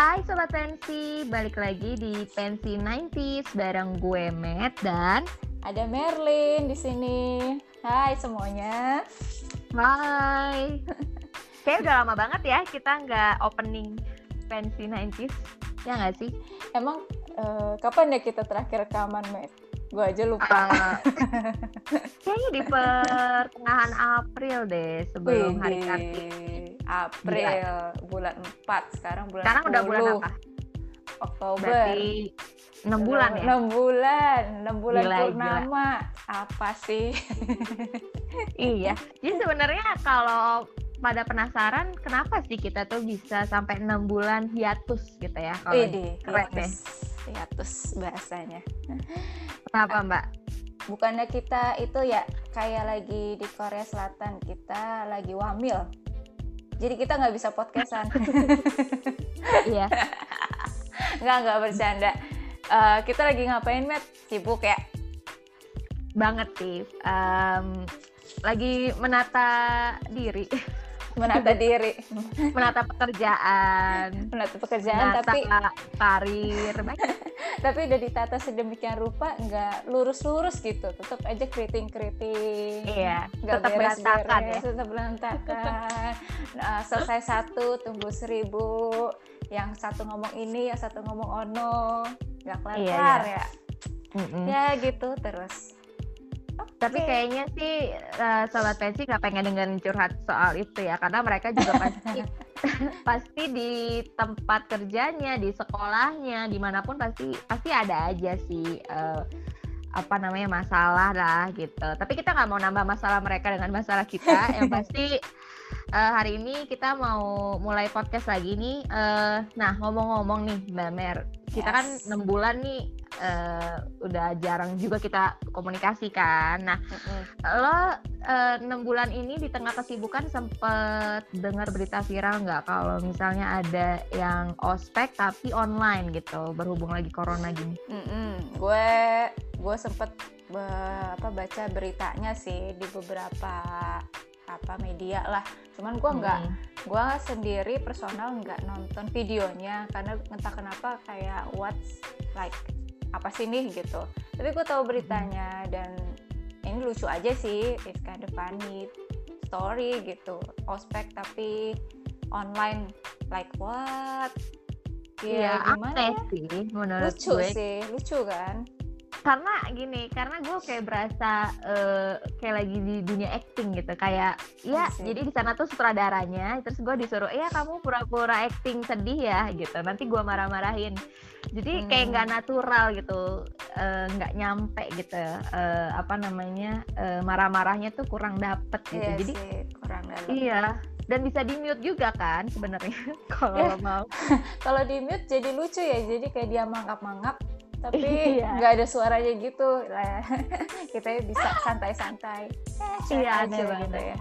Hai Sobat Pensi, balik lagi di Pensi 90s bareng gue Matt dan ada Merlin di sini. Hai semuanya. Hai. Kayak udah lama banget ya kita nggak opening Pensi 90s, ya nggak sih? Emang uh, kapan ya kita terakhir rekaman, Matt? Gue aja lupa. Kayaknya di pertengahan April deh sebelum Wih, hari Kartini. April, Gila. bulan 4. Sekarang bulan Sekarang 10. udah bulan apa? Oktober. Berarti 6 bulan ya? 6 bulan, 6 bulan gila, purnama. Gila. Apa sih? iya. Jadi sebenarnya kalau pada penasaran kenapa sih kita tuh bisa sampai enam bulan hiatus gitu ya kalau keren deh. Hiatus bahasanya. Kenapa mbak? bukannya kita itu ya kayak lagi di Korea Selatan kita lagi wamil. Jadi kita nggak bisa podcastan. Iya. Nggak nggak bercanda. Uh, kita lagi ngapain Matt sibuk ya? Banget sih. Um, lagi menata diri menata diri. Menata pekerjaan. Menata pekerjaan menata tapi karir. Tapi udah ditata sedemikian rupa nggak lurus-lurus gitu. Tetap aja keriting-keriting. Iya nggak tetap berantakan ya. tetap berantakan. Nah, selesai satu tunggu seribu. Yang satu ngomong ini yang satu ngomong ono. Nggak kelar-kelar iya, iya. ya. Mm -mm. ya gitu terus tapi kayaknya sih uh, sobat pensi nggak pengen dengerin curhat soal itu ya, karena mereka juga pasti pasti di tempat kerjanya, di sekolahnya, di mana pun pasti pasti ada aja sih uh, apa namanya masalah lah gitu. Tapi kita nggak mau nambah masalah mereka dengan masalah kita. Yang pasti uh, hari ini kita mau mulai podcast lagi nih. Uh, nah ngomong-ngomong nih Mbak Mer, kita kan yes. kan enam bulan nih uh, udah jarang juga kita komunikasi kan. Nah, mm-hmm. lo eh, enam uh, bulan ini di tengah kesibukan sempet dengar berita viral nggak kalau misalnya ada yang ospek tapi online gitu berhubung lagi corona gini? Gue gue sempet be, apa baca beritanya sih di beberapa apa media lah cuman gue nggak hmm. gue sendiri personal nggak nonton videonya karena entah kenapa kayak what's like apa sih nih gitu tapi gue tahu beritanya dan ini lucu aja sih it's kind of funny story gitu ospek tapi online like what ya, ya gimana ya? sih menurut lucu gue. sih lucu kan karena gini karena gue kayak berasa uh, kayak lagi di dunia acting gitu. Kayak ya jadi di sana tuh sutradaranya terus gue disuruh ya kamu pura-pura acting sedih ya gitu. Nanti gue marah-marahin. Jadi kayak nggak hmm. natural gitu eh, nggak uh, nyampe gitu uh, apa namanya uh, marah-marahnya tuh kurang dapet gitu. Iya jadi sih, kurang dapet. iya dan bisa di mute juga kan sebenarnya kalau mau. Kalau di mute jadi lucu ya jadi kayak dia mangap-mangap tapi iya. nggak iya. ada suaranya gitu lah kita bisa santai-santai iya ada gitu ya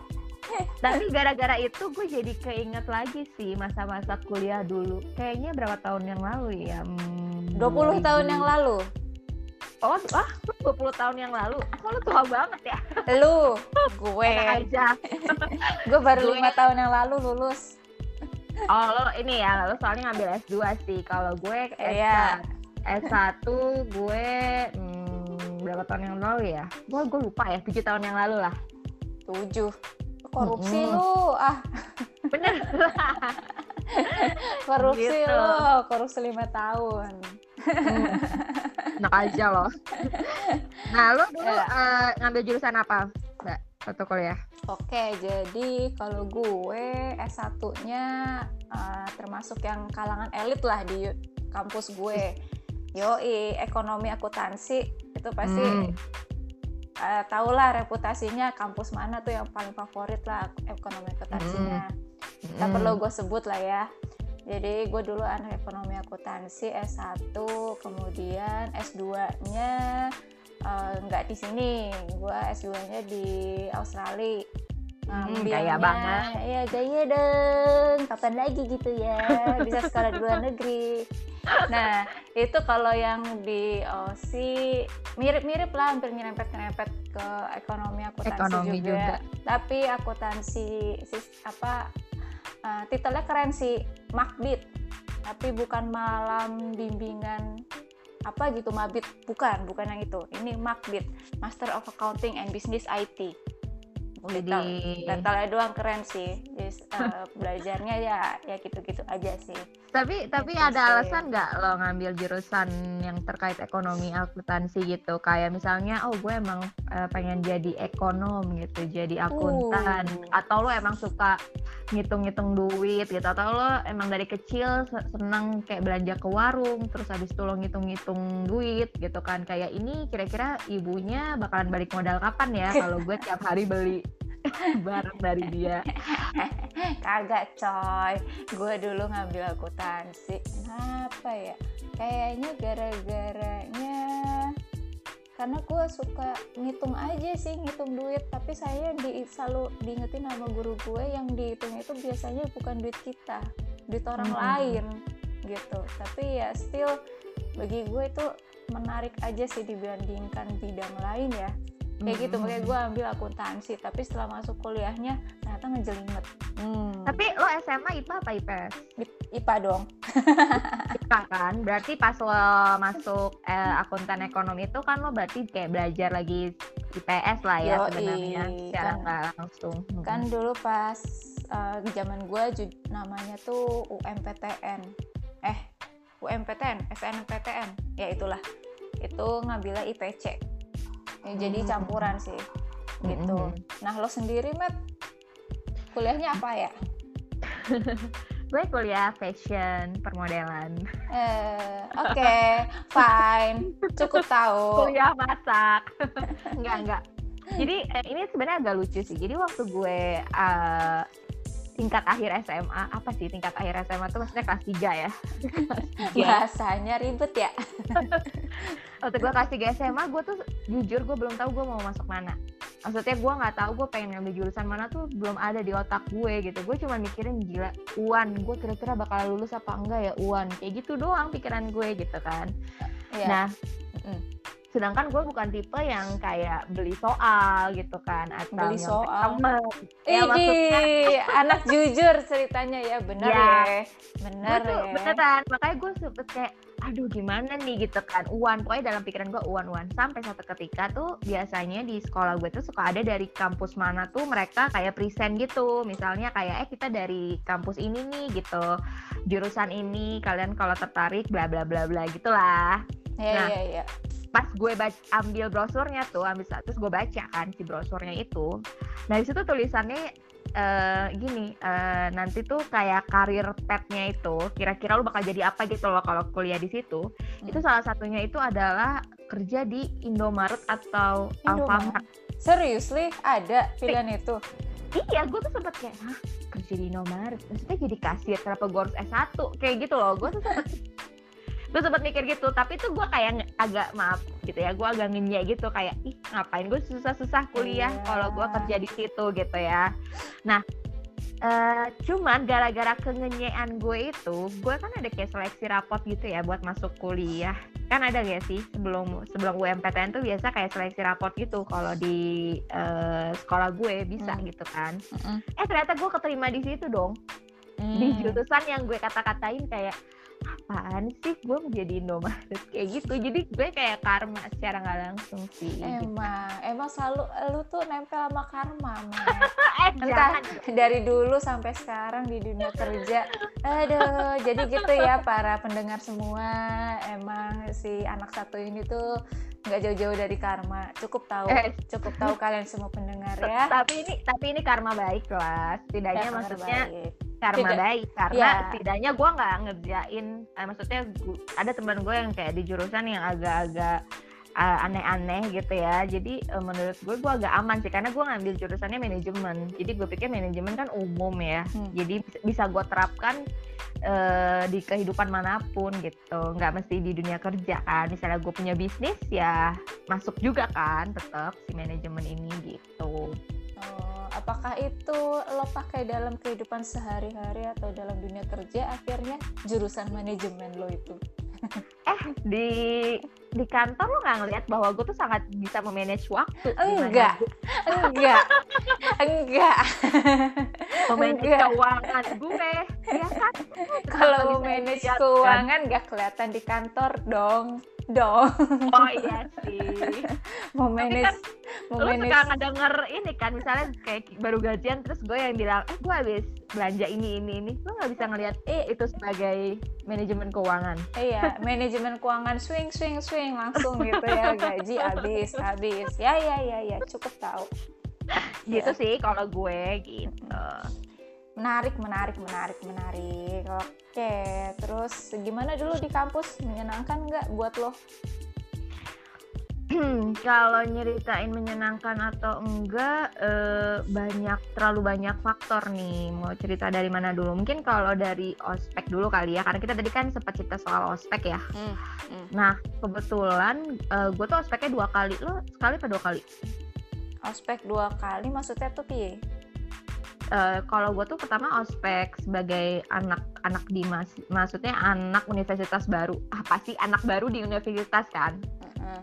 tapi gara-gara itu gue jadi keinget lagi sih masa-masa kuliah dulu kayaknya berapa tahun yang lalu ya hmm, 20 tahun yang lalu Oh, ah, 20 tahun yang lalu. Kok lu tua banget ya? Lu, gue. aja. gue baru lima tahun yang lalu lulus. Oh, lo ini ya, lo soalnya ngambil S2 sih. Kalau gue S1, yeah. S1 gue hmm, berapa tahun yang lalu ya? Gue gue lupa ya, 7 tahun yang lalu lah. 7 korupsi mm -hmm. lu ah bener korupsi gitu. lu korupsi lima tahun hmm. enak aja loh nah lu dulu ya. uh, ngambil jurusan apa mbak satu kuliah oke jadi kalau gue S 1 nya uh, termasuk yang kalangan elit lah di kampus gue yoi ekonomi akuntansi itu pasti hmm uh, tahulah reputasinya kampus mana tuh yang paling favorit lah ekonomi akuntansinya. Mm. Tak perlu gue sebut lah ya. Jadi gue dulu anak ekonomi akuntansi S1, kemudian S2-nya uh, nggak di sini. Gue S2-nya di Australia. Hmm, gaya banget. Ya gaya dong. Kapan lagi gitu ya? Bisa sekolah di luar negeri. Nah itu kalau yang di OC mirip-mirip lah. Hampir nyerempet-nyerempet ke ekonomi akuntansi ekonomi juga. juga. Tapi akuntansi apa uh, titelnya keren sih. Makbit tapi bukan malam bimbingan apa gitu mabit. Bukan bukan yang itu. Ini makbit Master of Accounting and Business IT gitu dentalnya doang keren sih. Jadi, uh, belajarnya ya ya gitu-gitu aja sih. Tapi tapi gitu ada alasan nggak lo ngambil jurusan yang terkait ekonomi akuntansi gitu? Kayak misalnya oh gue emang uh, pengen jadi ekonom gitu jadi akuntan. Uh. atau lo emang suka ngitung-ngitung duit gitu? Atau lo emang dari kecil seneng kayak belanja ke warung terus habis itu lo ngitung-ngitung duit gitu kan? Kayak ini kira-kira ibunya bakalan balik modal kapan ya kalau gue tiap hari beli barang dari dia. Kagak coy. Gue dulu ngambil akuntansi. Kenapa ya? Kayaknya gara-garanya karena gue suka ngitung aja sih ngitung duit. Tapi saya di, selalu diingetin sama guru gue yang dihitung itu biasanya bukan duit kita duit orang hmm. lain gitu. Tapi ya still bagi gue itu menarik aja sih dibandingkan bidang lain ya kayak gitu hmm. makanya gue ambil akuntansi tapi setelah masuk kuliahnya ternyata ngejelimet. Hmm. tapi lo SMA IPA apa IPS IPA dong. IPA kan? Berarti pas lo masuk eh, akuntan ekonomi itu kan lo berarti kayak belajar lagi IPS lah ya sebenarnya secara kan, langsung. Hmm. kan dulu pas uh, zaman gue namanya tuh UMPTN eh UMPTN SNMPTN ya itulah. Itu ngambilnya IPC ya, jadi campuran sih gitu. Mm-hmm. nah lo sendiri Matt kuliahnya apa ya? Gue kuliah fashion permodelan. Eh, oke okay, fine. Cukup tahu. Kuliah masak. Enggak enggak. Jadi eh, ini sebenarnya agak lucu sih. Jadi waktu gue uh, tingkat akhir SMA apa sih tingkat akhir SMA tuh maksudnya kelas 3 ya? Bahasanya ribet ya. Waktu gue kelas 3 SMA gue tuh jujur gue belum tahu gue mau masuk mana. Maksudnya gue nggak tahu gue pengen ngambil jurusan mana tuh belum ada di otak gue gitu. Gue cuma mikirin gila uan gue kira-kira bakal lulus apa enggak ya uan kayak gitu doang pikiran gue gitu kan. Yeah. nah sedangkan gue bukan tipe yang kayak beli soal gitu kan atau beli soal? temen. ya maksudnya anak jujur ceritanya. Ya bener ya, ya. bener ya. beneran makanya gue sempet kayak aduh gimana nih? gitu kan. Uan pokoknya dalam pikiran gue uan uan sampai satu ketika tuh biasanya di sekolah gue tuh suka ada dari kampus mana tuh mereka kayak present gitu. Misalnya kayak eh kita dari kampus ini nih gitu. Jurusan ini kalian kalau tertarik bla bla bla bla gitulah ya, nah ya, ya pas gue baca, ambil brosurnya tuh ambil terus gue baca kan si brosurnya itu. Nah situ tulisannya uh, gini uh, nanti tuh kayak karir petnya itu kira-kira lu bakal jadi apa gitu loh kalau kuliah di situ. Hmm. itu salah satunya itu adalah kerja di Indomaret atau Alfamart. Seriously? Ada pilihan itu? Iya gue tuh sempet kayak hah kerja di Indomaret? Maksudnya jadi kasir kenapa gue harus S1 kayak gitu loh gue tuh sempet gue sempet mikir gitu tapi itu gue kayak agak maaf gitu ya gue agak ngenyek gitu kayak ih ngapain gue susah-susah kuliah yeah. kalau gue kerja di situ gitu ya nah Uh, cuman gara-gara kengenyean gue itu, gue kan ada kayak seleksi rapot gitu ya buat masuk kuliah. Kan ada gak sih sebelum sebelum UMPTN tuh biasa kayak seleksi rapot gitu kalau di uh, sekolah gue bisa mm. gitu kan. Mm Eh ternyata gue keterima di situ dong. Mm. Di jurusan yang gue kata-katain kayak apaan sih? Gue menjadi Indomaret. Kayak gitu. Jadi gue kayak karma secara nggak langsung sih. Emang gitu. emang selalu lu tuh nempel sama karma eh, entah dari dulu sampai sekarang di dunia kerja. Aduh jadi gitu ya para pendengar semua. Emang si anak satu ini tuh nggak jauh-jauh dari karma. Cukup tahu eh. cukup tahu kalian semua pendengar ya. Tapi ini tapi ini karma baik lah setidaknya ya, maksudnya baik karma Tidak. baik karena ya. setidaknya gue nggak ngerjain eh, maksudnya gua, ada teman gue yang kayak di jurusan yang agak-agak uh, aneh-aneh gitu ya jadi uh, menurut gue gue agak aman sih karena gue ngambil jurusannya manajemen jadi gue pikir manajemen kan umum ya hmm. jadi bisa gue terapkan uh, di kehidupan mana pun gitu nggak mesti di dunia kerja kan misalnya gue punya bisnis ya masuk juga kan tetap si manajemen ini gitu apakah itu lo pakai dalam kehidupan sehari-hari atau dalam dunia kerja? Akhirnya jurusan manajemen lo itu. Eh di di kantor lo nggak ngeliat bahwa gue tuh sangat bisa memanage waktu? Enggak. Enggak. Enggak memanage Enggak. keuangan gue ya kan Kalau bisa manage dilihat, kan? keuangan gak kelihatan di kantor dong. Dong. oh iya sih Mau Tapi manage kan mau lu manage suka ngedenger ini kan misalnya kayak baru gajian terus gue yang bilang eh gue habis belanja ini ini ini lu nggak bisa ngelihat eh itu sebagai manajemen keuangan Iya, manajemen keuangan swing swing swing langsung gitu ya gaji habis habis. Ya ya ya ya cukup tahu. Gitu Ya. sih kalau gue gitu. Menarik menarik menarik menarik. Oke, terus gimana dulu di kampus? Menyenangkan nggak buat lo? kalau nyeritain menyenangkan atau enggak eh, banyak terlalu banyak faktor nih. Mau cerita dari mana dulu? Mungkin kalau dari ospek dulu kali ya karena kita tadi kan sempat cerita soal ospek ya. Nah kebetulan eh, gue tuh ospeknya dua kali lo sekali apa dua kali Ospek dua kali maksudnya tuh piye? Eh, kalau gue tuh pertama ospek sebagai anak-anak di mas maksudnya anak universitas baru apa sih anak baru di universitas kan Heeh.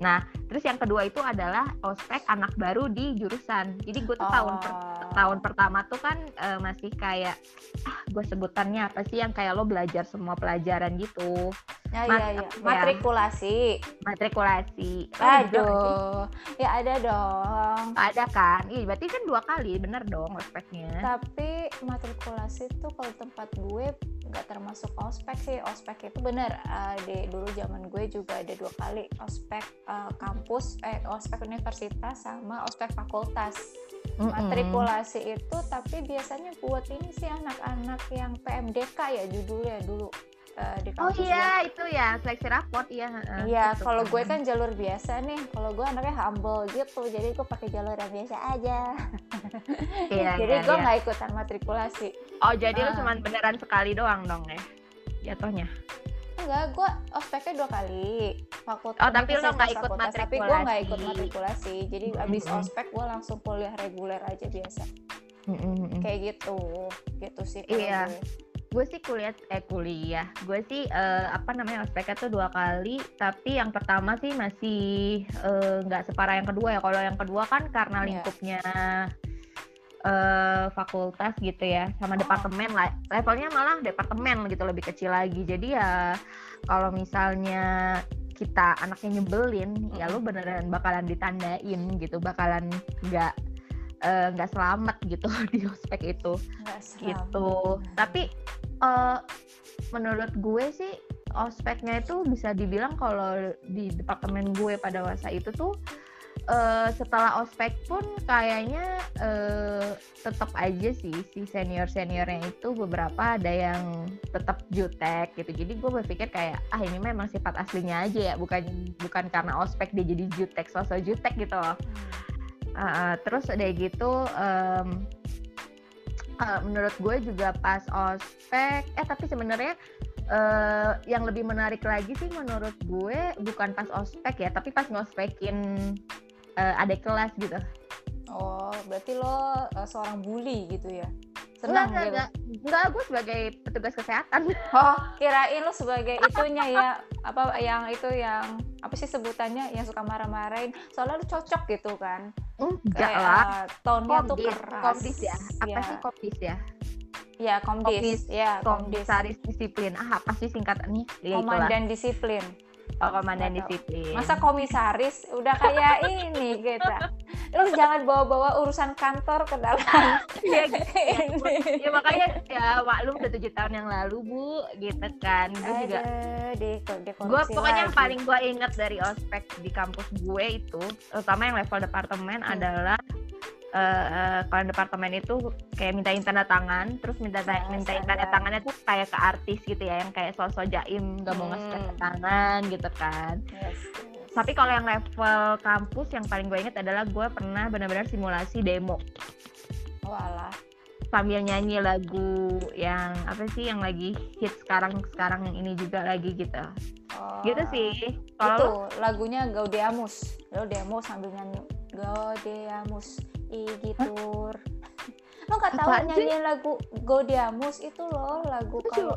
nah terus yang kedua itu adalah ospek anak baru di jurusan jadi gue tuh tahun per- Oh. tahun pertama tuh kan eh, masih kayak ah gue sebutannya apa sih yang kayak lo belajar semua pelajaran gitu Ya, Mat- ya, ya. ya. Matrikulasi. matrikulasi sih? Aduh, ya ada dong. ada kan iya berarti kan dua kali bener dong ospeknya Tapi matrikulasi tuh kalau tempat gue nggak termasuk ospek sih. Ospek itu bener. eh, di dulu zaman gue juga ada dua kali ospek eh, kampus, eh ospek universitas sama ospek fakultas. Mm-mm. Matrikulasi itu tapi biasanya buat ini sih anak-anak yang PMDK ya judulnya dulu eh, di oh kampus gue. iya itu ya seleksi raport iya heeh. Iya, Gitu kalau gue kan jalur biasa nih. Kalau gue anaknya humble gitu, jadi gue pakai jalur yang biasa aja. Iya, jadi iya, gue iya. nggak ikutan matrikulasi. oh jadi lo Ah. cuma beneran sekali doang dong ya jatuhnya Enggak, gue ospeknya dua kali. Fakultas. Oh, tapi lo nggak ikut fakultas. Tapi gue nggak ikut matrikulasi. matrikulasi. Jadi abis Mm-mm. ospek gue langsung kuliah reguler aja biasa. Mm-mm. Kayak gitu, gitu sih. Iya. gue. Gue sih kuliah eh kuliah. Gue sih eh, apa namanya ospeknya tuh dua kali. Tapi yang pertama sih masih eh, nggak separah yang kedua ya. Kalau yang kedua kan karena Iya. lingkupnya eh, fakultas gitu ya. Sama Oh. departemen lah. Levelnya malah departemen gitu lebih kecil lagi. Jadi ya kalau misalnya kita anaknya nyebelin ya lu beneran bakalan ditandain gitu. Bakalan nggak nggak selamat gitu di ospek itu. Gitu. Tapi eh, menurut gue sih ospeknya itu bisa dibilang kalau di departemen gue pada masa itu tuh eh, setelah ospek pun kayaknya eh, tetap aja sih si senior seniornya itu beberapa ada yang tetap jutek gitu. Jadi gue berpikir kayak ah ini memang sifat aslinya aja ya, bukan bukan karena ospek dia jadi jutek, sosok jutek gitu loh. Uh, terus udah gitu em, uh, menurut gue juga pas ospek eh tapi sebenarnya eh, yang lebih menarik lagi sih menurut gue bukan pas ospek ya tapi pas ngospekin eh, adik kelas gitu Oh, berarti lo eh, seorang bully gitu ya? Senang enggak, gitu? enggak, enggak gue sebagai petugas kesehatan Oh, kirain lo sebagai itunya ya apa yang itu yang apa sih sebutannya yang suka marah-marahin. Soalnya lo cocok gitu kan. enggak Kayak, lah tone-nya tuh komdis keras. komdis ya apa Ya. sih komdis ya Ya, komdis. Komdis. Ya, komdis. komisaris disiplin ah apa sih singkatannya ya itulah Komandan disiplin. Oh, komandan tahu. disiplin Masa komisaris udah kayak ini gitu. Lo jangan bawa-bawa urusan kantor ke dalam Iya, gitu. ini. ya makanya ya maklum udah tujuh tahun yang lalu bu gitu kan gue juga di gue pokoknya yang paling gue inget dari ospek di kampus gue itu terutama yang level departemen Hmm. adalah eh, kalau departemen itu kayak mintain tanda tangan terus minta ta- Nah, mintain tanda tangannya tuh kayak ke artis gitu ya yang kayak sosok jaim gak mau ngasih tanda Hmm. tangan gitu kan Yes, yes. tapi kalau yang level kampus yang paling gue inget adalah gue pernah benar-benar simulasi demo Walah. sambil nyanyi lagu yang apa sih yang lagi hit sekarang sekarang ini juga lagi gitu Oh. gitu sih kalau lagunya Gaudeamus. Gaudeamus sambil nyanyi Gaudeamus igitur. Lo nggak tahu nyanyiin lagu Gaudeamus itu loh lagu kalau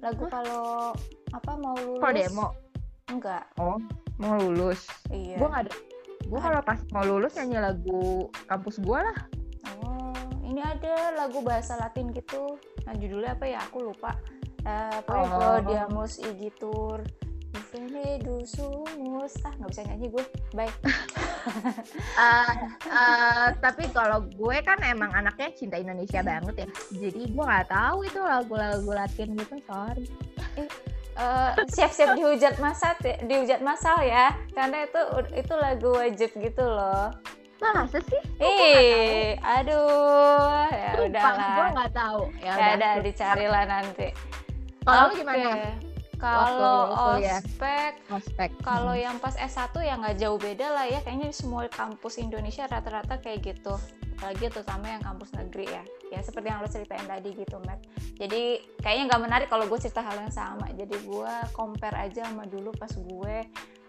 lagu kalau apa mau lulus? kalau demo Enggak. oh mau lulus. Iya. gue nggak ada. Gue kalau pas mau lulus nyanyi lagu kampus gue lah. Oh, ini ada lagu bahasa Latin gitu. Nah judulnya apa ya? Aku lupa. Uh, pokoknya Oh. Claudiamus Igitur Sumus ah nggak bisa nyanyi gue. Baik Eh, eh, tapi kalau gue kan emang anaknya cinta Indonesia banget ya. Jadi gue nggak tahu itu lagu-lagu Latin gitu sorry. Eh, siap-siap dihujat masal dihujat masal ya. Karena itu itu lagu wajib gitu loh. Masa sih? Ih aduh ya gue udahlah. nggak tahu. Ya ya udah dicarilah nanti. Kalau Oke. gimana kalau kuliah? ospek ospek. kalau yang pas S1 ya nggak jauh beda lah ya. Kayaknya di semua kampus Indonesia rata-rata kayak gitu. Apalagi terutama yang kampus negeri ya. Ya seperti yang lo ceritain tadi gitu Matt. Jadi kayaknya nggak menarik kalau gue cerita hal yang sama. Jadi gue compare aja sama dulu pas gue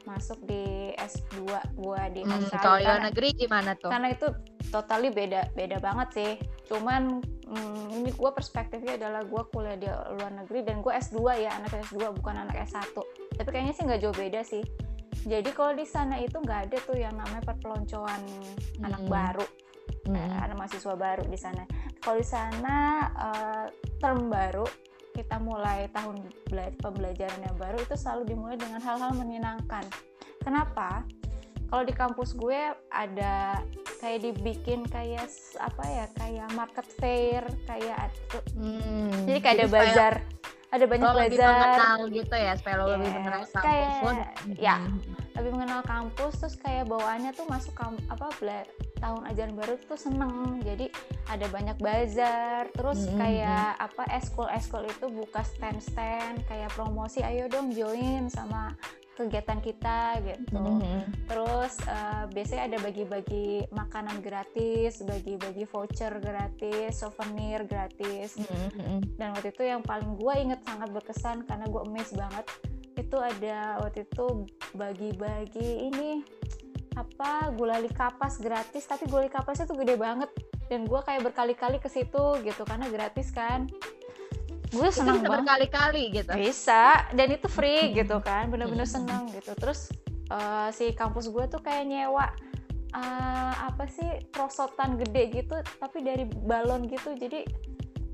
masuk di S2 gue di Hmm, kalau luar karena- negeri gimana tuh? Karena itu totally beda beda banget sih. Cuman mm, ini gue perspektifnya adalah gue kuliah di luar negeri dan gue S2 ya anak S2 bukan anak S1 tapi kayaknya sih nggak jauh beda sih. Jadi kalau di sana itu nggak ada tuh yang namanya perpeloncoan anak Hmm. baru Hmm. eh, anak mahasiswa baru di sana. Kalau di sana eh, term baru kita mulai tahun bela- pembelajaran yang baru itu selalu dimulai dengan hal-hal menyenangkan kenapa kalau di kampus gue ada kayak dibikin kayak apa ya kayak market fair kayak Hmm, jadi kayak ada bazar ada banyak lebih bazar mengenal gitu ya supaya lo lebih Yes, mengenal kampus kayak- ya. Hmm. lebih mengenal kampus terus kayak bawaannya tuh masuk kam- apa bela- tahun ajaran baru tuh seneng jadi ada banyak bazar terus Mm-mm. kayak apa eskul eskul itu buka stand stand kayak promosi ayo dong join sama kegiatan kita gitu Hmm. terus eh, biasanya ada bagi-bagi makanan gratis bagi-bagi voucher gratis souvenir gratis Hmm, hmm. dan waktu itu yang paling gue inget sangat berkesan karena gue amazed banget itu ada waktu itu bagi-bagi ini apa gulali kapas gratis tapi gulali kapasnya tuh gede banget. Dan gue kayak berkali-kali ke situ gitu karena gratis kan. Gue senang banget. berkali-kali gitu? Bisa dan itu free gitu kan bener-bener seneng gitu. Terus eh, si kampus gue tuh kayak nyewa eh, apa sih prosotan gede gitu tapi dari balon gitu. Jadi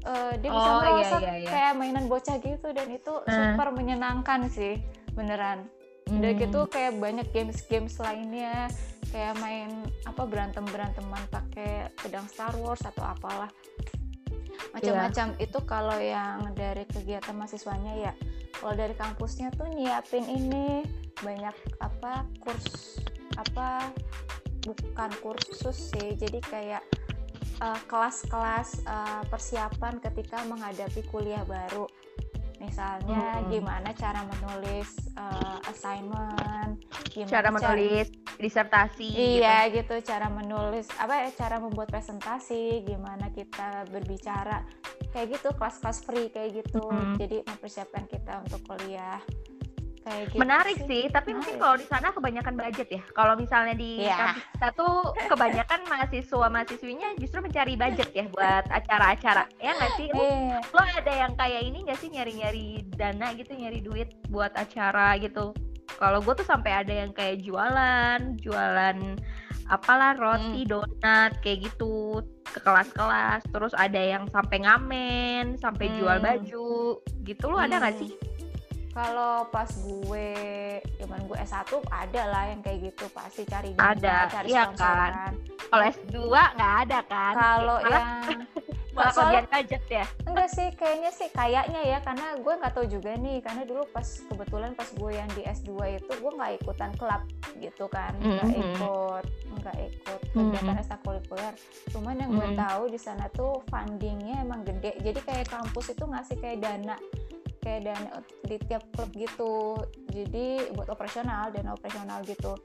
eh, dia bisa Oh, iya, merosot iya, iya. kayak mainan bocah gitu dan itu Eh. super menyenangkan sih beneran udah Hmm. gitu kayak banyak games-games lainnya kayak main apa berantem beranteman pakai pedang Star Wars atau apalah. Macam-macam. Itu kalau yang dari kegiatan mahasiswanya ya. Kalau dari kampusnya tuh nyiapin ini banyak apa kurs apa bukan kursus sih. Jadi kayak eh, kelas-kelas eh, persiapan ketika menghadapi kuliah baru misalnya Hmm. gimana cara menulis eh, assignment gimana cara menulis disertasi Iya gitu cara menulis apa ya cara membuat presentasi gimana kita berbicara kayak gitu kelas-kelas free kayak gitu Mhm. jadi mempersiapkan kita untuk kuliah kayak gitu. menarik sih tapi Menarik. mungkin kalau di sana kebanyakan budget ya kalau misalnya di kampus kita tuh kebanyakan mahasiswa mahasiswinya justru mencari budget ya buat acara-acara ya nggak sih Iya. lo ada yang kayak ini nggak sih nyari-nyari dana gitu nyari duit buat acara gitu kalau gue tuh sampai ada yang kayak jualan jualan apalah roti donat kayak gitu ke kelas-kelas terus ada yang sampai ngamen sampai jual Hmm. baju gitu lo ada nggak Hmm. sih kalau pas gue zaman gue S1 ada lah yang kayak gitu pasti cari Ada, dana, cari iya sponsoran. kalau S2 nggak ada kan Kalau yang malah soalnya- budget ya enggak sih kayaknya sih kayaknya ya karena gue nggak tahu juga nih karena dulu pas kebetulan pas gue yang di S2 itu gue nggak ikutan klub gitu kan nggak Mhm. ikut nggak ikut Mhm. kegiatan ekstrakurikuler cuman yang gue Mhm. tahu di sana tuh fundingnya emang gede jadi kayak kampus itu ngasih kayak dana kayak dana di tiap klub gitu. Jadi buat operasional dana operasional gitu.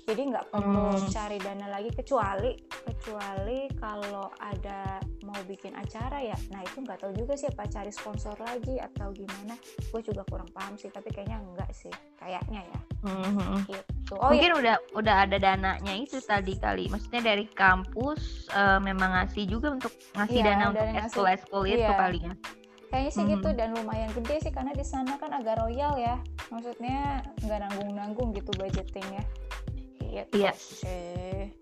Jadi nggak perlu Hmm. cari dana lagi kecuali kecuali kalau ada mau bikin acara ya. Nah itu nggak tahu juga sih apa cari sponsor lagi atau gimana. Gue juga kurang paham sih tapi kayaknya enggak sih. Kayaknya ya. Mhm. gitu. Oh mungkin udah udah ada dananya itu tadi kali. Maksudnya dari kampus eh, memang ngasih juga untuk ngasih Iya, dana untuk eskul eskul itu Iya. kali ya kayaknya sih gitu dan lumayan gede sih karena di sana kan agak royal ya maksudnya nggak nanggung nanggung gitu budgetingnya gitu Iya. sih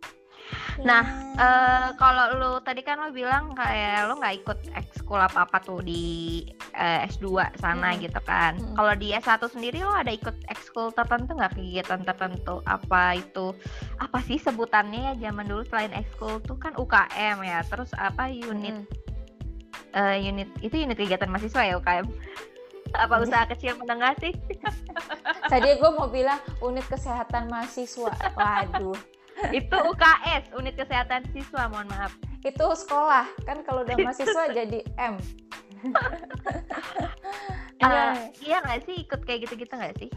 Nah, uh, kalau lu tadi kan lo bilang kayak lo nggak ikut ekskul apa-apa tuh di uh, eh, S2 sana hmm. gitu kan. Hmm. Kalau di S1 sendiri lo ada ikut ekskul tertentu nggak kegiatan tertentu? Apa itu apa sih sebutannya ya zaman dulu selain ekskul tuh kan UKM ya. Terus apa unit hmm. Uh, unit itu unit kegiatan mahasiswa ya UKM. apa usaha kecil menengah sih? Tadi gue mau bilang unit kesehatan mahasiswa. Waduh. Itu UKS unit kesehatan siswa mohon maaf. Itu sekolah. Kan kalau udah mahasiswa jadi M. Uh, iya nggak sih? Ikut kayak gitu-gitu nggak sih?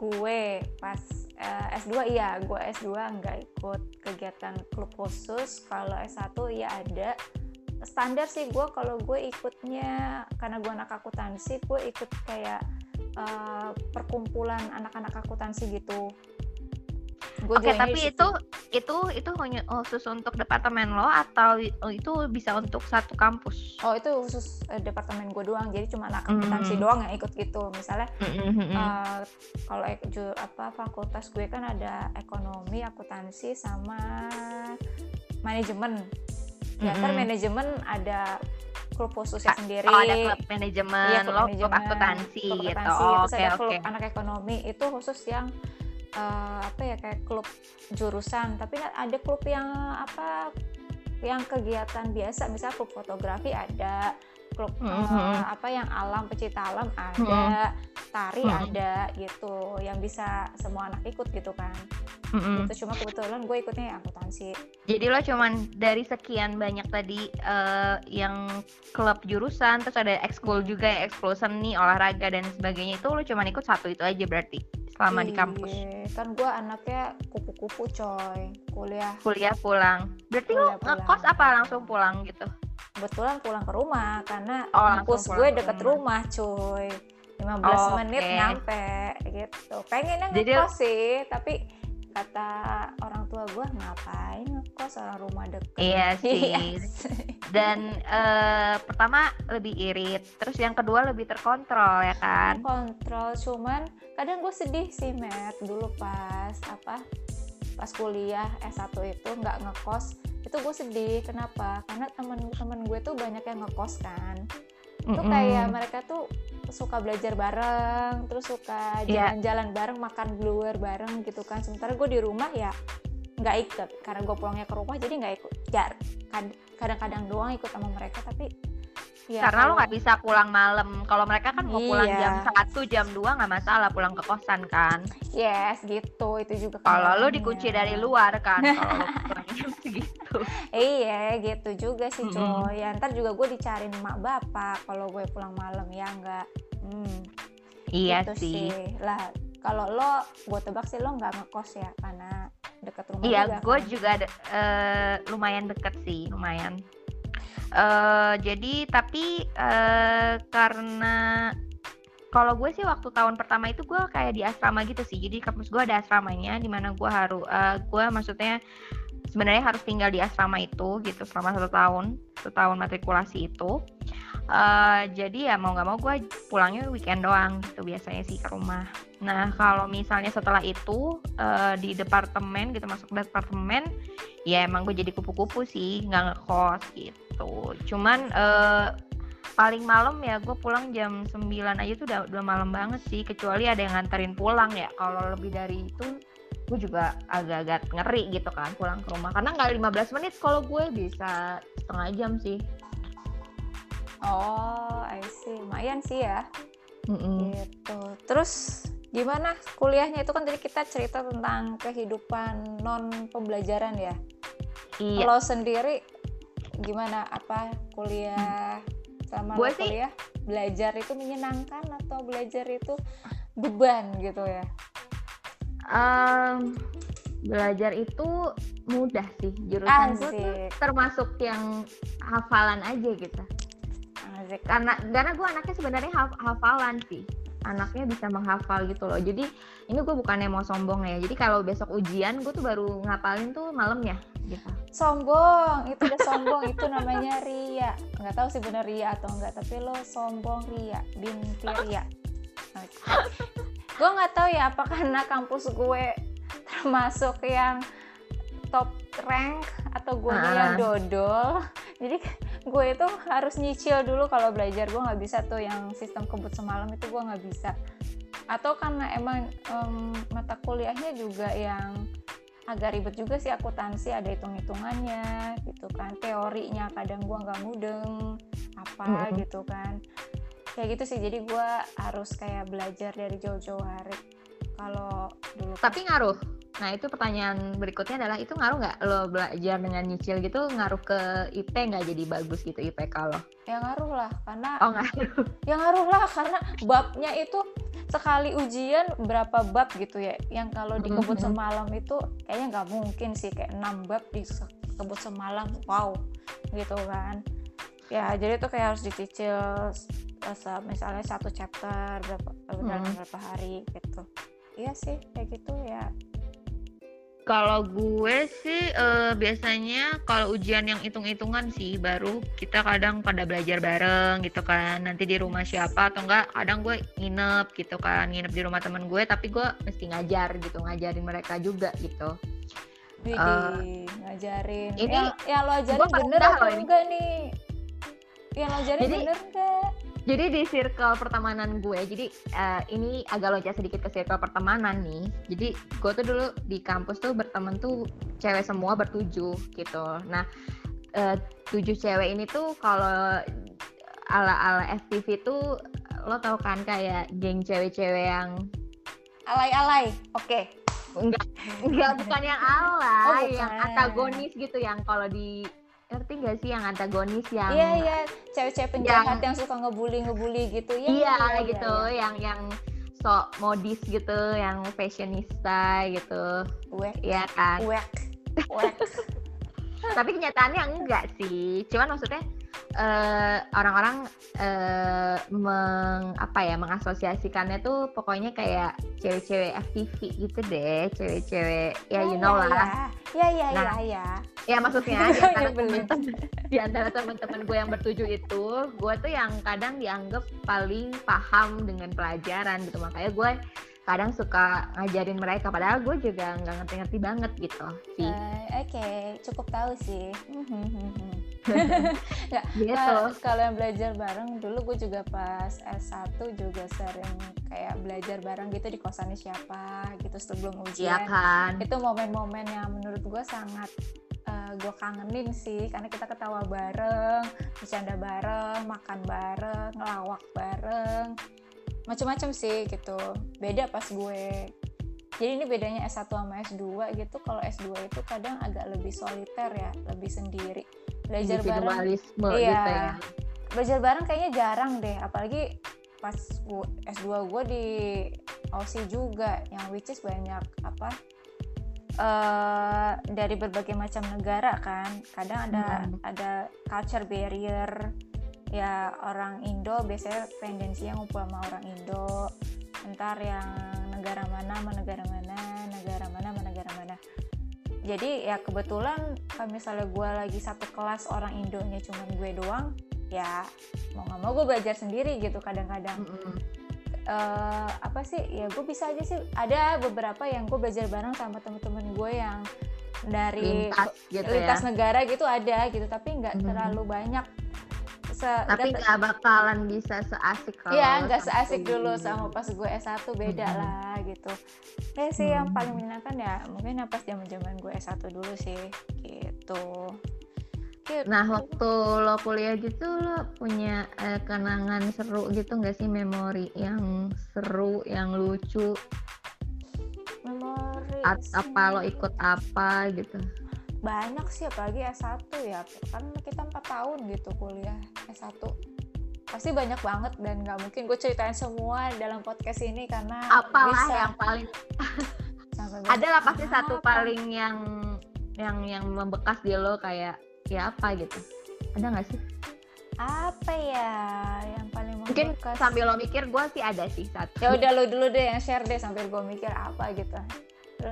Gue pas uh, S2 iya. Gue S2 nggak ikut kegiatan klub khusus. Kalau S1 iya ada standar sih gue kalau gue ikutnya karena gue anak akuntansi gue ikut kayak uh, perkumpulan anak-anak akuntansi gitu Oke, okay, tapi itu itu itu khusus untuk departemen lo atau itu bisa untuk satu kampus? Oh, itu khusus uh, departemen gue doang. Jadi cuma anak akuntansi mm -hmm. doang yang ikut gitu. Misalnya mm -hmm. uh, kalau apa fakultas gue kan ada ekonomi, akuntansi sama manajemen. Ya, mm -hmm. kan manajemen ada klub khususnya sendiri. Oh, ada klub manajemen, iya, klub lo manajemen, klub akuntansi, gitu. Oh, Terus okay, okay. anak ekonomi itu khusus yang uh, apa ya kayak klub jurusan tapi ada klub yang apa yang kegiatan biasa misalnya klub fotografi ada klub -hmm. uh, apa yang alam pecinta alam ada -hmm. tari -hmm. ada gitu yang bisa semua anak ikut gitu kan mm -hmm. itu cuma kebetulan gue ikutnya ya akuntansi jadi lo cuman dari sekian banyak tadi uh, yang klub jurusan terus ada ekskul juga ya ekskul seni olahraga dan sebagainya itu lo cuman ikut satu itu aja berarti selama Iyi, di kampus? Kan gue anaknya kupu-kupu coy, kuliah. Kuliah pulang. Berarti kuliah lu ngekos apa langsung pulang gitu? Kebetulan pulang ke rumah karena oh, kampus gue deket rumah. rumah cuy. 15 oh, menit okay. nyampe gitu. Pengennya ngekos Jadi, sih, tapi kata orang tua gue ngapain ngekos orang rumah deket iya sih dan uh, pertama lebih irit terus yang kedua lebih terkontrol ya kan kontrol cuman kadang gue sedih sih Matt dulu pas apa pas kuliah S1 itu nggak ngekos itu gue sedih kenapa karena temen-temen gue tuh banyak yang ngekos kan itu mm -hmm. kayak mereka tuh suka belajar bareng terus suka iya. jalan-jalan yeah. bareng makan luar bareng gitu kan sementara gue di rumah ya nggak ikut karena gue pulangnya ke rumah jadi nggak ikut jar kadang-kadang doang ikut sama mereka tapi Ya, Karena lo nggak bisa pulang malam. Kalau mereka kan mau iya. pulang jam satu, jam dua nggak masalah pulang ke kosan kan. Yes, gitu. Itu juga. Kalau lo dikunci dari luar kan, kalau segitu. iya, gitu juga sih coy. Mm -hmm. Ya ntar juga gue dicariin mak bapak kalau gue pulang malam ya nggak. Hmm. Iya gitu sih. sih. Lah, kalau lo, gue tebak sih lo nggak ngekos ya karena deket rumah. Iya, gue kan? juga uh, lumayan deket sih, lumayan uh, jadi tapi uh, karena kalau gue sih waktu tahun pertama itu gue kayak di asrama gitu sih. Jadi kampus gue ada asramanya di mana gue harus uh, gue maksudnya sebenarnya harus tinggal di asrama itu gitu selama satu tahun satu tahun matrikulasi itu. Uh, jadi ya mau nggak mau gue pulangnya weekend doang gitu biasanya sih ke rumah nah kalau misalnya setelah itu uh, di departemen gitu masuk departemen ya emang gue jadi kupu-kupu sih nggak ngekos gitu. Cuman uh, paling malam ya gue pulang jam 9 aja tuh udah udah malam banget sih kecuali ada yang nganterin pulang ya. Kalau lebih dari itu gue juga agak-agak ngeri gitu kan pulang ke rumah. Karena nggak 15 menit kalau gue bisa setengah jam sih. Oh I see. Lumayan sih ya. Mm -mm. gitu. Terus gimana? Kuliahnya itu kan tadi kita cerita tentang kehidupan non pembelajaran ya? Iya. kalau sendiri gimana? Apa kuliah sama gue kuliah? Belajar itu menyenangkan atau belajar itu beban gitu ya? Um, belajar itu mudah sih. Jurusan gue tuh termasuk yang hafalan aja gitu. Asik. karena karena gue anaknya sebenarnya haf hafalan sih anaknya bisa menghafal gitu loh. Jadi ini gue bukannya mau sombong ya. Jadi kalau besok ujian gue tuh baru ngapalin tuh malam ya gitu. Sombong itu udah sombong itu namanya ria. Nggak tahu sih bener ria atau enggak tapi lo sombong ria. Binti ria. Okay. gue nggak tahu ya apa karena kampus gue termasuk yang top rank atau gue yang dodol. Jadi gue itu harus nyicil dulu kalau belajar. Gue nggak bisa tuh yang sistem kebut semalam itu gue nggak bisa. Atau karena emang um, mata kuliahnya juga yang agak ribet juga sih akuntansi ada hitung-hitungannya gitu kan. Teorinya kadang gue nggak mudeng apa mm -hmm. gitu kan. Kayak gitu sih. Jadi gue harus kayak belajar dari jauh-jauh hari. Kalau dulu tapi ngaruh nah itu pertanyaan berikutnya adalah itu ngaruh nggak lo belajar dengan nyicil gitu? Ngaruh ke IP nggak jadi bagus gitu IP kalau? Ya ngaruh lah karena oh ngaruh. Ya ngaruh lah karena babnya itu sekali ujian berapa bab gitu ya. Yang kalau di kebut mm-hmm. semalam itu kayaknya nggak mungkin sih kayak enam bab di kebut semalam wow gitu kan. Ya jadi itu kayak harus dicicil misalnya satu chapter berapa dalam hmm. berapa hari gitu. Iya sih kayak gitu ya kalau gue sih uh, biasanya kalau ujian yang hitung-hitungan sih baru kita kadang pada belajar bareng gitu kan. Nanti di rumah siapa atau enggak kadang gue nginep gitu kan. Nginep di rumah temen gue tapi gue mesti ngajar gitu ngajarin mereka juga gitu. Widih, uh, ngajarin. ini yang, yang lo ajarin bener atau enggak nih? Yang lo ajarin jadi, bener enggak jadi di circle pertemanan gue jadi uh, ini agak loncat sedikit ke circle pertemanan nih. Jadi gue tuh dulu di kampus tuh berteman tuh cewek semua bertujuh gitu. Nah uh, tujuh cewek ini tuh kalau ala ala FTV tuh lo tau kan kayak geng cewek-cewek yang alay-alay oke. Okay. enggak enggak bukan yang alay oh, yang antagonis gitu yang kalau di ngerti gak sih yang antagonis yang iya iya. Cewek-cewek penjahat yang, yang suka ngebully ngebully gitu. Ya iya, iya gitu iya, iya. yang yang sok modis gitu yang fashionista gitu. Wek. Ya kan? Wek. Wek. Tapi kenyataannya enggak sih. Cuman maksudnya eh, orang-orang uh, meng apa ya mengasosiasikannya tuh pokoknya kayak cewek-cewek FTV gitu deh. Cewek-cewek ya, ya you know ya, lah ya ya nah, ya ya ya maksudnya di antara teman-teman di antara teman-teman gue yang bertujuh itu gue tuh yang kadang dianggap paling paham dengan pelajaran gitu makanya gue kadang suka ngajarin mereka padahal gue juga nggak ngerti-ngerti banget gitu sih uh, oke okay. cukup tahu sih nggak gitu. kalau yang belajar bareng dulu gue juga pas S1 juga sering kayak belajar bareng gitu di kosannya siapa gitu sebelum ujian ya kan? itu momen-momen yang menurut gue sangat uh, gue kangenin sih karena kita ketawa bareng bercanda bareng makan bareng ngelawak bareng macam-macam sih gitu. Beda pas gue. Jadi ini bedanya S1 sama S2 gitu. Kalau S2 itu kadang agak lebih soliter ya lebih sendiri. Belajar bareng. iya. gitu ya. belajar bareng kayaknya jarang deh apalagi pas gue, S2 gue di Aussie juga yang which is banyak apa uh, dari berbagai macam negara kan. Kadang ada hmm. ada culture barrier. Ya orang Indo biasanya tendensinya ngumpul sama orang Indo. Ntar yang negara mana sama negara mana negara mana sama negara mana. Jadi ya kebetulan kalau misalnya gue lagi satu kelas orang Indonya cuma gue doang ya mau nggak mau gue belajar sendiri gitu kadang-kadang. Mm -hmm. Uh, apa sih ya gue bisa aja sih ada beberapa yang gue belajar bareng sama temen-temen gue yang dari lintas, gitu lintas ya. negara gitu ada gitu tapi nggak mm -hmm. terlalu banyak se tapi nggak bakalan bisa seasik kalau Iya, nggak seasik dulu sama pas gue S1 beda hmm. lah gitu. Ya sih hmm. yang paling menyenangkan ya mungkin ya pas zaman-zaman gue S1 dulu sih gitu. Gitu. Nah, waktu lo kuliah gitu lo punya eh, kenangan seru gitu nggak sih memori yang seru, yang lucu? Memori. apa lo ikut apa gitu? banyak sih apalagi S1 ya kan kita empat tahun gitu kuliah S1 pasti banyak banget dan nggak mungkin gue ceritain semua dalam podcast ini karena apalah bisa. yang paling ada lah pasti satu paling yang yang yang membekas di lo kayak ya apa gitu. Ada nggak sih? Apa ya yang paling mungkin membekas? sambil lo mikir gue sih ada sih satu. Ya udah lo dulu deh yang share deh sambil gue mikir apa gitu.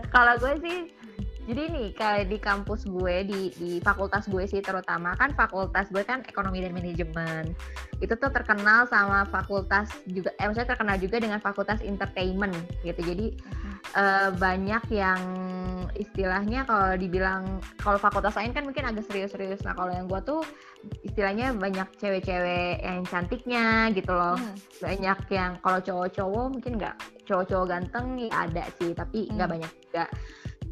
Kalau gue sih jadi nih kayak di kampus gue di di fakultas gue sih terutama kan fakultas gue kan ekonomi dan manajemen itu tuh terkenal sama fakultas juga eh maksudnya terkenal juga dengan fakultas entertainment gitu jadi uh-huh. uh, banyak yang istilahnya kalau dibilang kalau fakultas lain kan mungkin agak serius-serius. Nah kalau yang gue tuh istilahnya banyak cewek-cewek yang cantiknya gitu loh. Hmm. Banyak yang kalau cowok-cowok mungkin nggak cowok-cowok ganteng ya ada sih, tapi nggak hmm. banyak juga.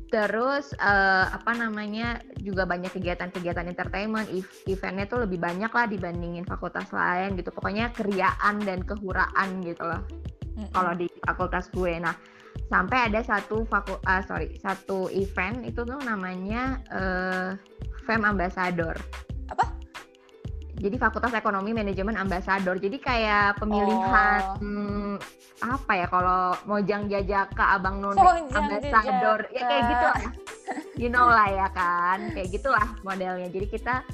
Terus uh, apa namanya juga banyak kegiatan-kegiatan entertainment, eventnya tuh lebih banyak lah dibandingin fakultas lain gitu. Pokoknya keriaan dan kehuraan gitu loh. Mm-hmm. Kalau di fakultas gue, nah sampai ada satu faku, uh, sorry satu event itu tuh namanya uh, Fem Ambassador. Apa? Jadi Fakultas Ekonomi Manajemen Ambassador. Jadi kayak pemilihan oh. hmm, apa ya kalau Mojang Jajaka Abang None Ambassador ya kayak gitu lah. You know lah ya kan, kayak gitulah modelnya. Jadi kita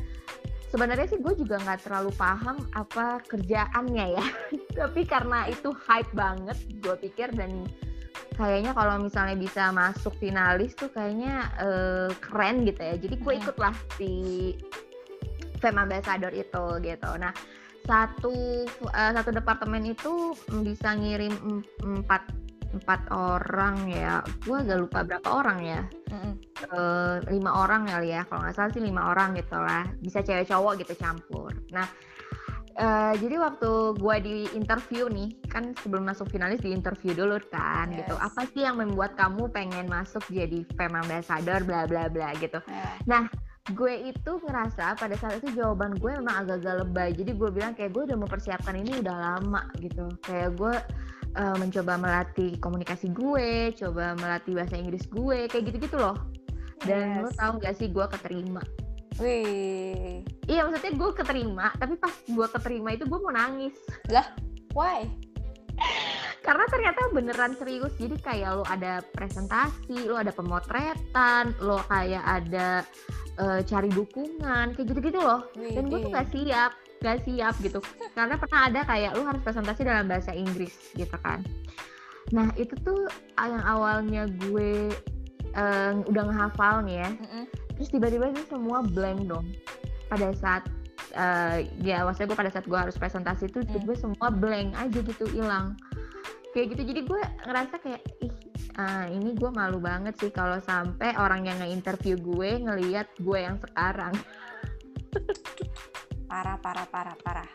sebenarnya sih gue juga nggak terlalu paham apa kerjaannya ya. Tapi karena itu hype banget, gue pikir dan kayaknya kalau misalnya bisa masuk finalis tuh kayaknya uh, keren gitu ya. Jadi gue ikutlah di Fem Ambassador itu gitu. Nah satu uh, satu departemen itu bisa ngirim empat empat orang ya gue agak lupa berapa orang ya mm-hmm. uh, lima orang kali ya kalau nggak salah sih lima orang gitu lah bisa cewek cowok gitu campur nah Uh, jadi waktu gue di interview nih, kan sebelum masuk finalis di interview dulu kan, yes. gitu. Apa sih yang membuat kamu pengen masuk jadi fem ambassador, bla bla bla gitu. Yeah. Nah, gue itu ngerasa pada saat itu jawaban gue memang agak-agak lebay jadi gue bilang kayak gue udah mempersiapkan ini udah lama gitu kayak gue uh, mencoba melatih komunikasi gue coba melatih bahasa Inggris gue kayak gitu-gitu loh dan yes. lo tau gak sih gue keterima Wih. Iya maksudnya gue keterima, tapi pas gue keterima itu gue mau nangis. Lah, why? Karena ternyata beneran serius. Jadi kayak lo ada presentasi, lo ada pemotretan, lo kayak ada uh, cari dukungan kayak gitu-gitu loh. Dan gue tuh gak siap gak siap gitu. Karena pernah ada kayak lu harus presentasi dalam bahasa Inggris gitu kan. Nah itu tuh yang awalnya gue uh, udah ngehafal nih ya. Mm -hmm. terus tiba-tiba itu semua blank dong. Pada saat uh, ya maksudnya gue pada saat gue harus presentasi itu mm. gue semua blank aja gitu hilang. Kayak gitu. Jadi gue ngerasa kayak ih uh, ini gue malu banget sih kalau sampai orang yang nge-interview gue ngeliat gue yang sekarang parah parah parah parah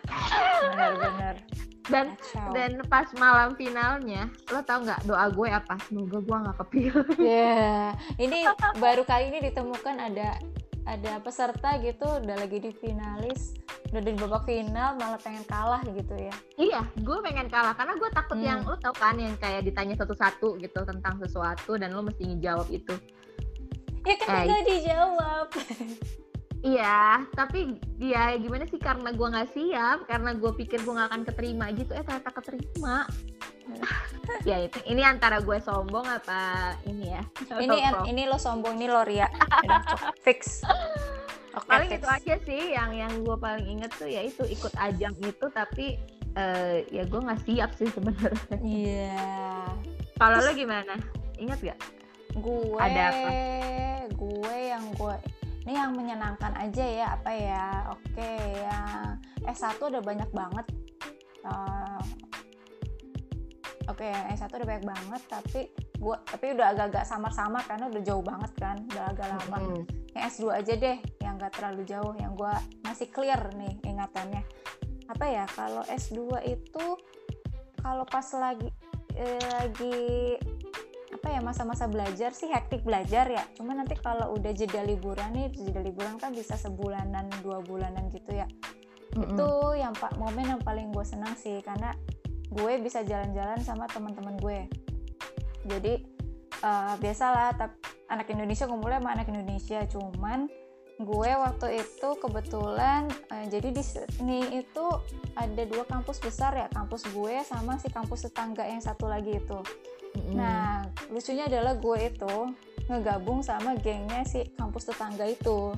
bener-bener dan Kacau. dan pas malam finalnya lo tau nggak doa gue apa semoga gue nggak kepilih ya yeah. ini baru kali ini ditemukan ada ada peserta gitu udah lagi di finalis udah di babak final malah pengen kalah gitu ya iya gue pengen kalah karena gue takut hmm. yang lo tau kan yang kayak ditanya satu-satu gitu tentang sesuatu dan lo mesti ngejawab itu ya kan eh, dijawab Iya, tapi dia ya gimana sih karena gue nggak siap, karena gue pikir gue nggak akan keterima gitu, eh ternyata keterima. Ya itu ini antara gue sombong apa ini ya? Ini ini lo sombong, ini lo ria. fix. Okay, paling fix. itu aja sih yang yang gue paling inget tuh ya itu ikut ajang itu tapi uh, ya gue nggak siap sih sebenarnya. Iya. Yeah. Kalau lo gimana? Ingat gak? Gue ada apa? Gue yang gue ini yang menyenangkan aja ya apa ya oke yang S1 udah banyak banget uh, oke yang S1 udah banyak banget tapi gua tapi udah agak-agak samar-samar karena udah jauh banget kan udah agak lama hmm. yang S2 aja deh yang gak terlalu jauh yang gua masih clear nih ingatannya apa ya kalau S2 itu kalau pas lagi eh, lagi apa ya masa-masa belajar sih hektik belajar ya cuma nanti kalau udah jeda liburan nih jeda liburan kan bisa sebulanan dua bulanan gitu ya mm-hmm. itu yang pak momen yang paling gue senang sih karena gue bisa jalan-jalan sama teman-teman gue jadi uh, biasalah tapi anak Indonesia ngumpulnya sama anak Indonesia cuman gue waktu itu kebetulan uh, jadi di sini itu ada dua kampus besar ya kampus gue sama si kampus tetangga yang satu lagi itu Mm. Nah, lucunya adalah gue itu ngegabung sama gengnya si kampus tetangga itu.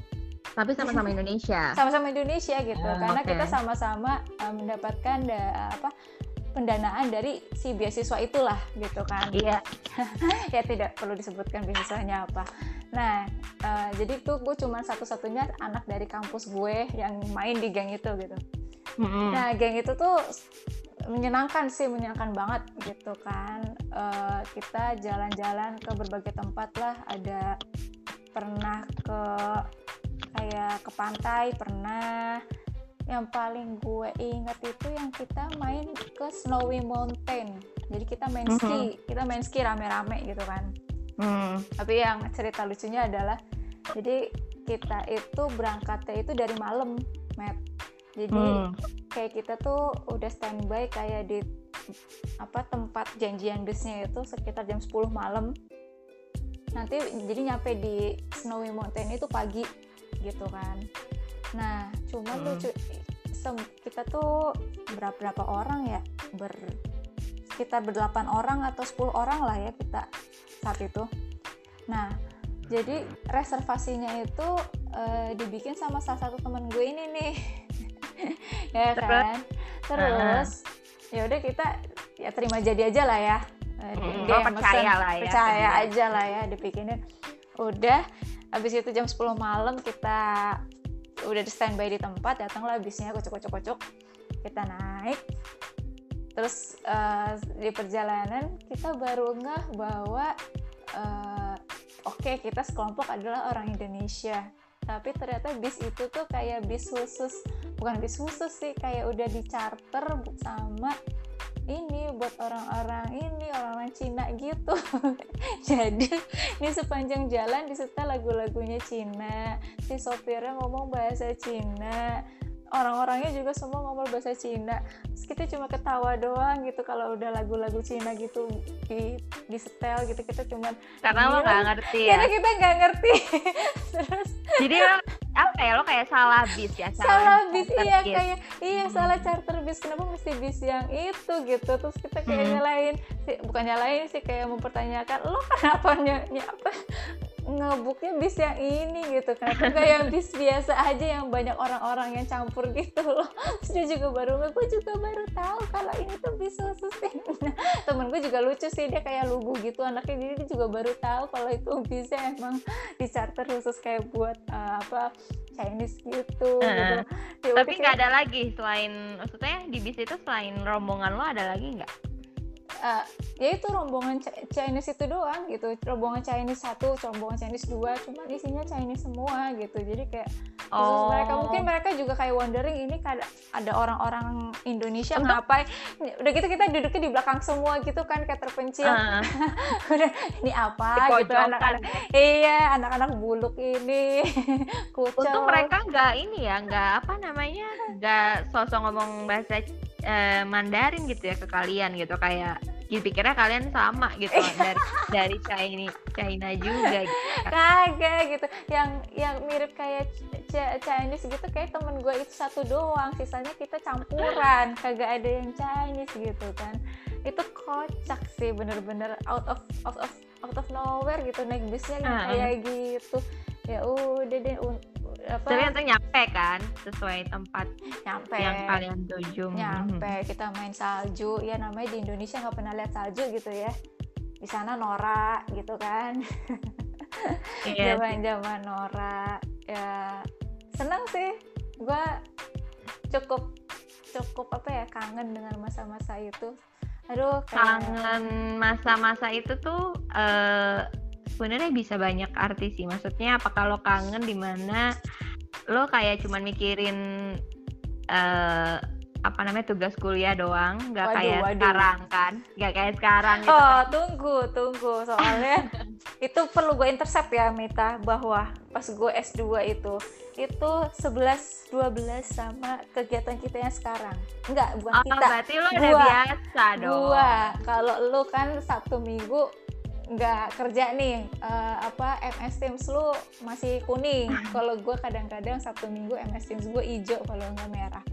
Tapi sama-sama Indonesia. sama-sama Indonesia gitu, oh, karena okay. kita sama-sama uh, mendapatkan da, apa pendanaan dari si beasiswa itulah gitu kan. Iya. ya tidak perlu disebutkan beasiswanya apa. Nah, uh, jadi tuh gue cuma satu-satunya anak dari kampus gue yang main di geng itu gitu. Mm -hmm. Nah, geng itu tuh menyenangkan sih, menyenangkan banget gitu kan uh, kita jalan-jalan ke berbagai tempat lah ada pernah ke kayak ke pantai pernah yang paling gue ingat itu yang kita main ke Snowy Mountain jadi kita main mm -hmm. ski kita main ski rame-rame gitu kan mm. tapi yang cerita lucunya adalah jadi kita itu berangkatnya itu dari malam Matt jadi mm. kayak kita tuh udah standby kayak di apa tempat janjian busnya itu sekitar jam 10 malam nanti jadi nyampe di Snowy Mountain itu pagi gitu kan nah cuman hmm. lucu kita tuh berapa berapa orang ya? Ber sekitar berdelapan orang atau 10 orang lah ya kita saat itu. Nah jadi reservasinya itu uh, dibikin sama salah satu temen gue ini nih. Ya kan? Terus uh. ya udah kita ya terima jadi aja lah ya. Hmm, dia percaya lah ya percaya aja lah ya dipikinin udah habis itu jam 10 malam kita udah di standby di tempat datanglah bisnya kocok kocok kocok kita naik. Terus uh, di perjalanan kita baru ngeh bahwa uh, oke okay, kita sekelompok adalah orang Indonesia. Tapi ternyata bis itu tuh kayak bis khusus bukan bis khusus sih kayak udah di charter sama ini buat orang-orang ini orang-orang Cina gitu. Jadi ini sepanjang jalan disetel lagu-lagunya Cina. Si sopirnya ngomong bahasa Cina. Orang-orangnya juga semua ngomong bahasa Cina. Terus kita cuma ketawa doang gitu kalau udah lagu-lagu Cina gitu di di setel gitu. Kita cuma karena lo nggak ngerti ya. Karena kita nggak ngerti. Terus jadi apa ya lo kayak salah bis ya salah, salah bis iya bis. kayak iya hmm. salah charter bis kenapa mesti bis yang itu gitu terus kita kayak hmm. nyalain bukan nyalain sih kayak mempertanyakan lo kenapa ny apa ngebuknya bis yang ini gitu kan. Enggak yang bis biasa aja yang banyak orang-orang yang campur gitu loh. Terus dia juga baru gue juga baru tahu kalau ini tuh bis khusus nah, temen gue juga lucu sih dia kayak lugu gitu anaknya. Jadi dia juga baru tahu kalau itu bisnya emang di charter khusus kayak buat uh, apa Chinese gitu, uh, gitu. Ya, tapi nggak ada lagi selain maksudnya di bis itu selain rombongan lo ada lagi nggak uh, ya itu rombongan Chinese itu doang gitu. Rombongan Chinese satu rombongan Chinese dua cuma isinya Chinese semua gitu. Jadi kayak oh. mereka. Mungkin mereka juga kayak wondering ini ada ada orang-orang Indonesia Untuk? ngapain? Udah gitu kita duduknya di belakang semua gitu kan kayak terpencil. Uh. udah ini apa? Gitu anak-anak iya anak-anak buluk ini. Kucel. Untuk mereka nggak ini ya nggak apa namanya nggak sosok ngomong bahasa uh, Mandarin gitu ya ke kalian gitu kayak dipikirnya kalian sama gitu dari dari China China juga gitu. kagak gitu. Yang yang mirip kayak Chinese gitu kayak temen gue itu satu doang. Sisanya kita campuran. Kagak ada yang Chinese gitu kan. Itu kocak sih bener-bener out of out of out of nowhere gitu naik bisnya uh. kayak gitu. Ya udah deh apa? Tapi nanti nyampe kan sesuai tempat nyampe. yang kalian tuju nyampe. Hmm. kita main salju. Ya namanya di Indonesia nggak pernah lihat salju gitu ya. Di sana Nora gitu kan. Iya zaman zaman Nora. Ya senang sih. Gue cukup cukup apa ya kangen dengan masa-masa itu. Aduh kayak... kangen masa-masa itu tuh uh, sebenarnya bisa banyak arti sih. Maksudnya apa kalau kangen di mana? Lo kayak cuman mikirin uh, apa namanya tugas kuliah doang nggak kayak waduh. sekarang kan? Nggak kayak sekarang gitu. Oh kan. tunggu tunggu. Soalnya itu perlu gue intercept ya Mita bahwa pas gue S2 itu itu 11 12 sama kegiatan kita yang sekarang. Enggak bukan oh, kita. berarti lo udah biasa dong. Gua. Kalau lo kan satu minggu nggak kerja nih uh, apa MS Teams lu masih kuning. Kalau gue kadang-kadang Sabtu Minggu MS Teams gue hijau kalau nggak merah.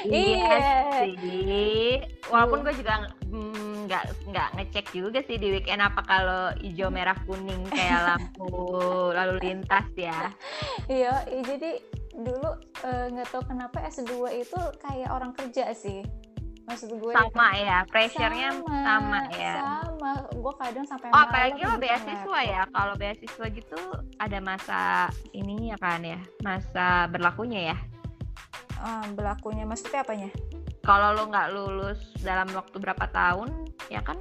Iya, iya. sih. Walaupun gue juga nggak mm, nggak ngecek juga sih di weekend apa kalau hijau merah kuning kayak lampu lalu lintas ya. Iya jadi dulu eh, nggak uh, tahu kenapa S2 itu kayak orang kerja sih maksud gue sama ya pressure-nya sama, sama ya. sama. Gue kadang sampai oh apalagi lo beasiswa ya. Kalau beasiswa gitu ada masa ini ya kan ya? Masa berlakunya ya? Um, berlakunya. Maksudnya apanya? Kalau lo nggak lulus dalam waktu berapa tahun ya kan?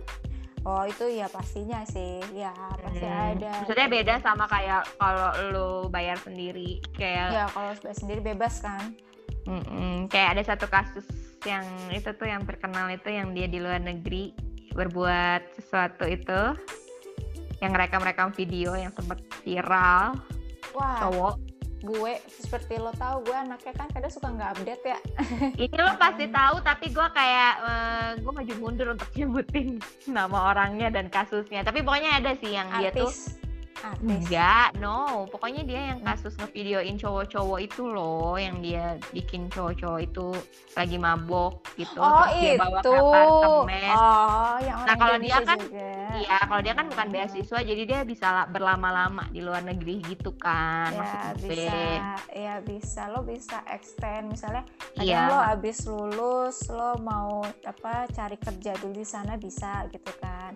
Oh itu ya pastinya sih, ya pasti Hmm, ada. maksudnya beda sama kayak kalau lo bayar sendiri kayak Ya kalau sendiri bebas kan. Mm-mm, kayak ada satu kasus yang itu tuh yang terkenal itu yang dia di luar negeri berbuat sesuatu itu yang rekam-rekam video yang sempat viral. Wah, cowok. gue seperti lo tahu gue anaknya kan kadang suka nggak update ya. ini lo pasti tahu tapi gue kayak eh, gue maju mundur untuk nyebutin nama orangnya dan kasusnya. Tapi pokoknya ada sih yang dia tuh Artis. Enggak no pokoknya dia yang kasus ngevideoin cowok-cowok itu loh yang dia bikin cowok-cowok itu lagi mabok gitu Oh terus dia bawa itu. ke apartemen Oh yang Nah, kalau dia kan-. Iya, kalau dia kan bukan Hmm. beasiswa, jadi dia bisa la- berlama-lama di luar negeri gitu kan. ya maksud gue. bisa ya bisa lo bisa extend misalnya Iya. lo abis lulus lo mau apa cari kerja dulu di sana bisa gitu kan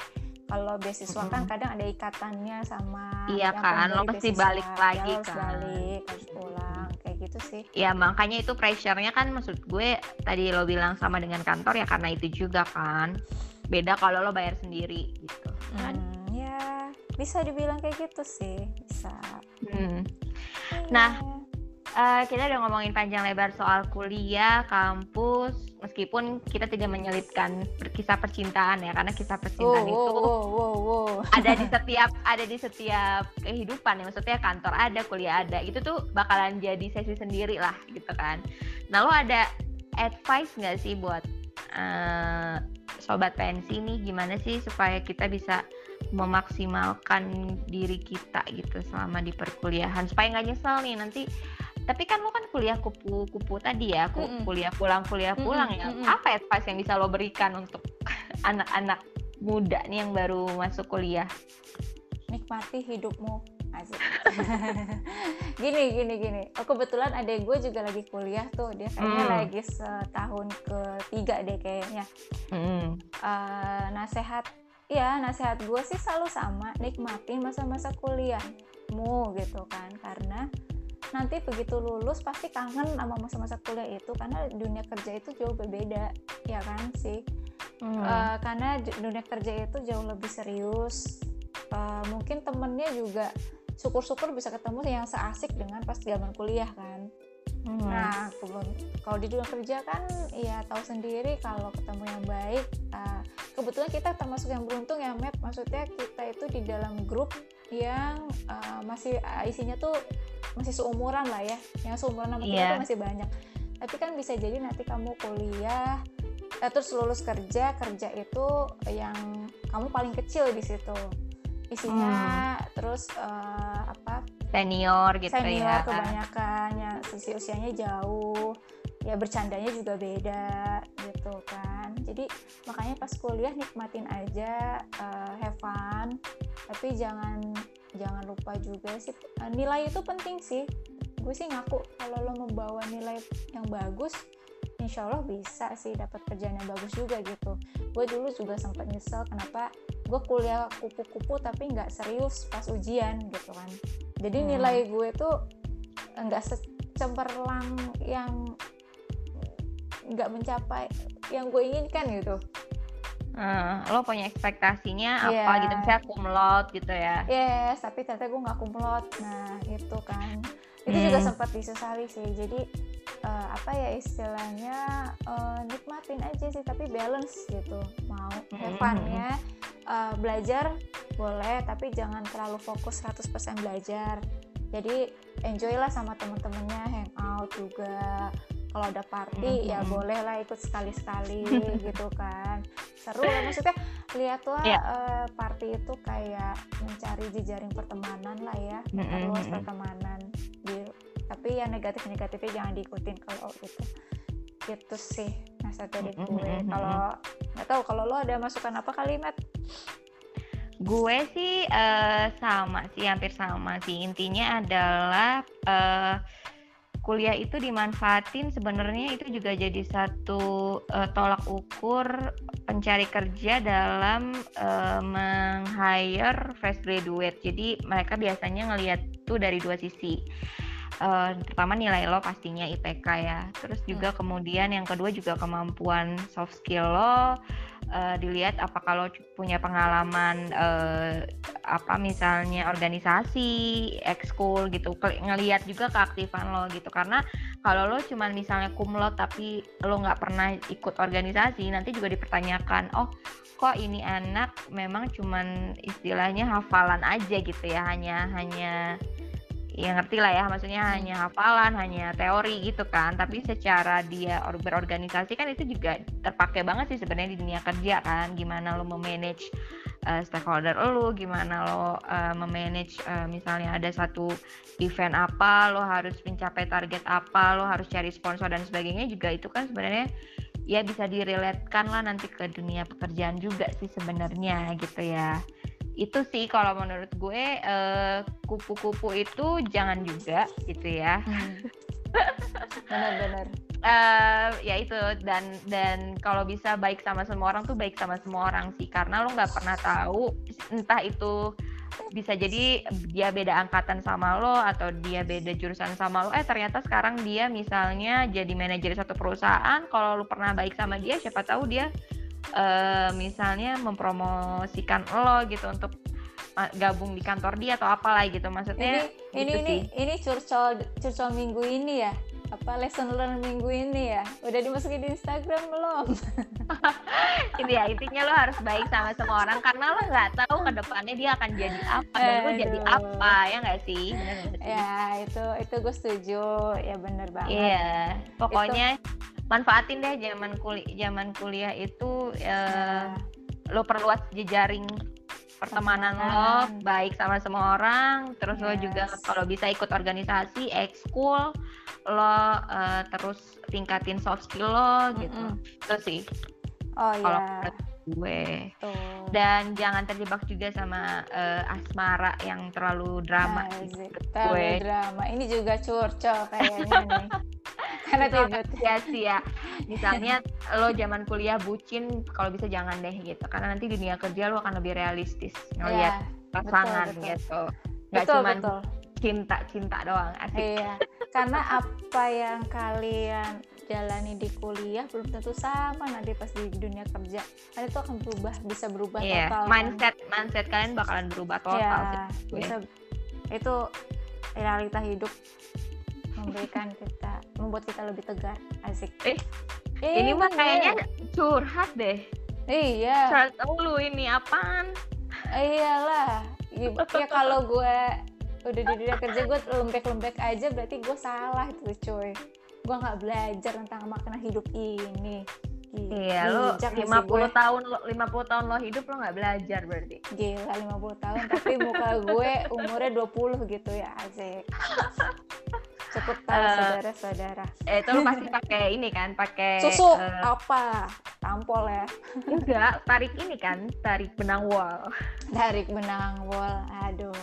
kalau beasiswa kan Mm-mm. kadang ada ikatannya sama Iya yang kan, lo pasti balik Ya, lagi kan. balik harus pulang kayak gitu sih Ya makanya itu pressure-nya kan maksud gue tadi lo bilang sama dengan kantor ya karena itu juga kan. Beda kalau lo bayar sendiri gitu kan. Hmm, ya bisa dibilang kayak gitu sih bisa Hmm. Nah, Eh, kita udah ngomongin panjang lebar soal kuliah, kampus, meskipun kita tidak menyelipkan kisah percintaan ya, karena kisah percintaan wow, itu wow, wow, wow. ada di setiap ada di setiap kehidupan ya maksudnya kantor ada kuliah ada itu tuh bakalan jadi sesi sendiri lah gitu kan nah lo ada advice nggak sih buat eh, sobat pensi nih gimana sih supaya kita bisa memaksimalkan diri kita gitu selama di perkuliahan supaya nggak nyesel nih nanti tapi kan lo kan kuliah kupu-kupu tadi ya ku- Mm-mm. kuliah pulang kuliah pulang Mm-mm, ya mm-mm. apa advice yang bisa lo berikan untuk anak-anak muda nih yang baru masuk kuliah. nikmati hidupmu Asik. gini gini gini oh kebetulan adek gue juga lagi kuliah tuh dia kayaknya Hmm. lagi setahun ketiga deh kayaknya Hmm. Eh, nasehat ya nasehat gue sih selalu sama nikmatin masa-masa kuliahmu gitu kan karena nanti begitu lulus pasti kangen sama masa-masa kuliah itu karena dunia kerja itu jauh berbeda ya kan sih? Hmm. Eh, karena dunia kerja itu jauh lebih serius. Eh, mungkin temennya juga syukur-syukur bisa ketemu yang seasik dengan pas zaman kuliah kan? Hmm. nah kalau di dunia kerja kan ya tahu sendiri kalau ketemu yang baik. Eh, kebetulan kita termasuk yang beruntung ya Map maksudnya kita itu di dalam grup yang eh, masih eh, isinya tuh masih seumuran lah ya. Yang seumuran sama kita tuh masih banyak. Tapi kan bisa jadi nanti kamu kuliah eh, terus lulus kerja kerja itu yang kamu paling kecil di situ. Isinya terus eh, apa? Senior gitu senior ya. kebanyakan ya sisi usianya jauh. Ya bercandanya juga beda gitu kan. Jadi makanya pas kuliah nikmatin aja eh, have fun. Tapi jangan jangan lupa juga sih. Eh, nilai itu penting sih. Gue sih ngaku kalau lo membawa nilai yang bagus insya Allah bisa sih dapat kerjaan yang bagus juga gitu. Gue dulu juga sempat nyesel kenapa gue kuliah kupu-kupu tapi nggak serius pas ujian gitu kan. Jadi Hmm. nilai gue tuh nggak secemerlang yang nggak mencapai yang gue inginkan gitu Hmm, lo punya ekspektasinya apa Iya. gitu? Misalnya laude gitu ya. yes tapi ternyata gue nggak kumlot nah itu kan. Itu juga Hmm. sempat disesali sih. Jadi eh, apa ya istilahnya eh, nikmatin aja sih tapi balance gitu. Mau Hmm, have fun-nya eh, belajar boleh tapi jangan terlalu fokus 100% belajar. Jadi enjoy lah sama temen-temennya hangout juga kalau ada party Hmm, ya hmm. boleh lah ikut sekali-sekali gitu kan seru lah maksudnya lihatlah Iya. eh, party itu kayak mencari jejaring pertemanan lah ya Mm, mm, perluas mm, mm. pertemanan di tapi yang negatif-negatifnya jangan diikutin kalau gitu gitu sih nasihat dari Mm, mm, gue mm, mm, kalau nggak tahu kalau lo ada masukan apa kalimat Gue sih eh, sama sih hampir sama sih intinya adalah eh, kuliah itu dimanfaatin sebenarnya itu juga jadi satu eh, tolak ukur pencari kerja dalam eh, meng-hire fresh graduate. Jadi mereka biasanya ngelihat tuh dari dua sisi. Uh, pertama nilai lo pastinya IPK ya. Terus juga hmm. kemudian yang kedua juga kemampuan soft skill lo. Uh, dilihat apa kalau punya pengalaman uh, apa misalnya organisasi, ekskul gitu. Ngelihat juga keaktifan lo gitu. Karena kalau lo cuman misalnya kumlot tapi lo nggak pernah ikut organisasi, nanti juga dipertanyakan, oh kok ini anak memang cuman istilahnya hafalan aja gitu ya, hanya hanya ya ngerti lah ya maksudnya hmm. hanya hafalan hanya teori gitu kan. Tapi secara dia berorganisasi kan itu juga terpakai banget sih sebenarnya di dunia kerja kan. Gimana lo memanage uh, stakeholder lo gimana lo uh, memanage uh, misalnya ada satu event apa lo harus mencapai target apa lo harus cari sponsor dan sebagainya juga itu kan sebenarnya ya bisa direlatkan lah nanti ke dunia pekerjaan juga sih sebenarnya gitu ya itu sih kalau menurut gue uh, kupu-kupu itu jangan juga gitu ya. Hmm. benar-benar uh, ya itu dan dan kalau bisa baik sama semua orang tuh baik sama semua orang sih. Karena lo nggak pernah tahu entah itu bisa jadi dia beda angkatan sama lo atau dia beda jurusan sama lo. Eh ternyata sekarang dia misalnya jadi manajer satu perusahaan kalau lo pernah baik sama dia siapa tahu dia uh, misalnya mempromosikan lo gitu untuk gabung di kantor dia atau apalah gitu. Maksudnya ini gitu ini sih. ini ini curcol curcol minggu ini ya? Apa lesson learn minggu ini ya? Udah dimasukin di Instagram belum? Ini ya intinya lo harus baik sama semua orang karena lo nggak tahu ke depannya dia akan jadi apa dan lo jadi apa ya nggak sih? Ya itu itu gue setuju. Ya bener banget. Iya pokoknya itu manfaatin deh zaman kuliah zaman kuliah itu uh, lo perluas jejaring pertemanan lo baik sama semua orang terus yes. lo juga kalau bisa ikut organisasi ekskul lo uh, terus tingkatin soft skill lo mm -hmm. gitu itu sih oh kalau yeah. Gue. Tuh. dan jangan terjebak juga sama uh, asmara yang terlalu drama nah, gitu, terlalu drama. Ini juga curcol kayaknya nih. Karena tiba ya sih ya. Misalnya lo zaman kuliah bucin kalau bisa jangan deh gitu. Karena nanti di dunia kerja lo akan lebih realistis ngelihat yeah, pasangan betul, betul. gitu. Nggak cuma cinta cinta doang asik. Iya karena apa yang kalian jalani di kuliah belum tentu sama nanti pas di dunia kerja. Kan itu akan berubah bisa berubah yeah. total mindset kan? mindset kalian bakalan berubah total yeah, sih, bisa. Itu realita hidup memberikan kita membuat kita lebih tegar. Asik. Eh, eh ini mah kayaknya curhat deh. Iya. Curhat lu ini apaan? Iyalah. Ya kalau gue udah di dunia kerja gue lembek-lembek aja berarti gue salah tuh cuy gue nggak belajar tentang makna hidup ini Iya, lo 50 tahun lo 50 tahun lo hidup lo nggak belajar berarti. Gila 50 tahun tapi muka gue umurnya 20 gitu ya, Azek. Cukup tahu uh, saudara-saudara. Eh, itu lo pasti pakai ini kan, pakai susu uh, apa? Tampol ya. Enggak, tarik ini kan, tarik benang wol. Tarik benang wol. Aduh.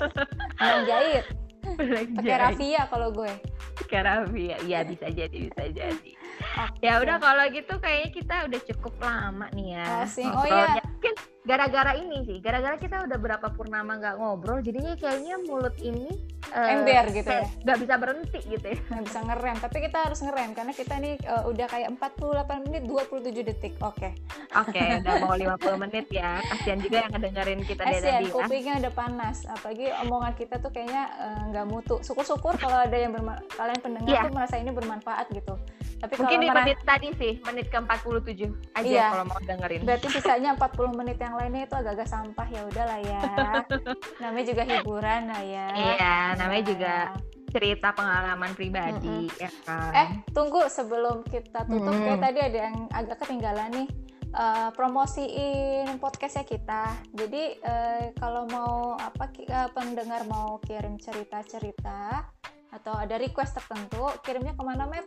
Benang jahit. Pakai rafia kalau gue. Pakai rafia. Iya, bisa jadi, bisa jadi. Okay. Ya udah kalau gitu kayaknya kita udah cukup lama nih ya. Oh, oh iya. Mungkin gara-gara ini sih, gara-gara kita udah berapa purnama nggak ngobrol, jadinya kayaknya mulut ini uh, ember gitu ya. Nggak bisa berhenti gitu ya. Nggak bisa ngerem, tapi kita harus ngerem karena kita nih uh, udah kayak 48 menit 27 detik. Oke. Okay. Oke, okay, udah mau 50 menit ya. Kasihan juga yang ngedengerin kita dari tadi. Ya. kupingnya udah panas. Apalagi omongan kita tuh kayaknya nggak uh, mutu. Syukur-syukur kalau ada yang kalian pendengar yeah. tuh merasa ini bermanfaat gitu. Tapi Mungkin di menit tadi sih, menit ke 47 aja iya, kalau mau dengerin. Berarti sisanya 40 menit yang lainnya itu agak-agak sampah ya udahlah ya. namanya juga hiburan lah ya. Iya, namanya juga cerita pengalaman pribadi mm -hmm. ya kan. Eh, tunggu sebelum kita tutup mm. kayak tadi ada yang agak ketinggalan nih. Uh, promosiin podcastnya kita. Jadi uh, kalau mau apa uh, pendengar mau kirim cerita-cerita atau ada request tertentu, kirimnya ke mana, Mep?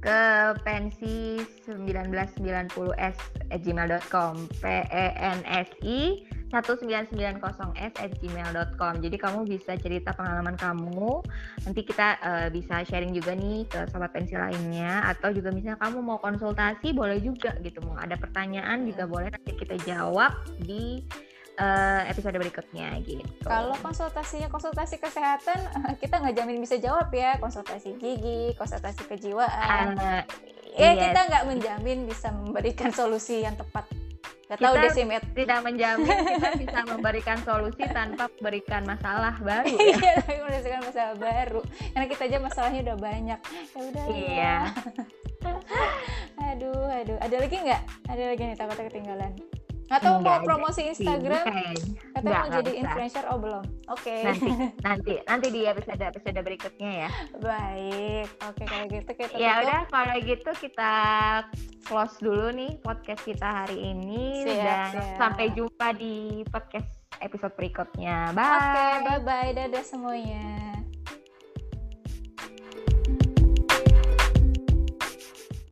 Ke pensi 1990s at gmail.com p e n s i 1990s at gmail.com jadi kamu bisa cerita pengalaman kamu. Nanti kita uh, bisa sharing juga nih ke sobat pensi lainnya. Atau juga misalnya kamu mau konsultasi boleh juga gitu. Mau ada pertanyaan juga boleh nanti kita jawab di uh, episode berikutnya gitu. Kalau konsultasinya konsultasi kesehatan, kita nggak jamin bisa jawab ya. Konsultasi gigi, konsultasi kejiwaan. Uh, eh yes. kita nggak menjamin bisa memberikan solusi yang tepat. Gak tahu deh sih, Tidak menjamin kita bisa memberikan solusi tanpa memberikan masalah baru. Ya. Iya, tapi memberikan masalah baru. Karena kita aja masalahnya udah banyak. Ya udah. Iya. aduh, aduh. Ada lagi nggak? Ada lagi nih takutnya ketinggalan atau mau promosi Instagram? Atau mau jadi influencer? Oh belum. Oke. Okay. nanti nanti nanti di episode episode berikutnya ya. Baik. Oke okay, kalau gitu kita ya udah kalau gitu kita close dulu nih podcast kita hari ini. Siap, dan siap. sampai jumpa di podcast episode berikutnya. Bye oke okay, bye. bye dadah semuanya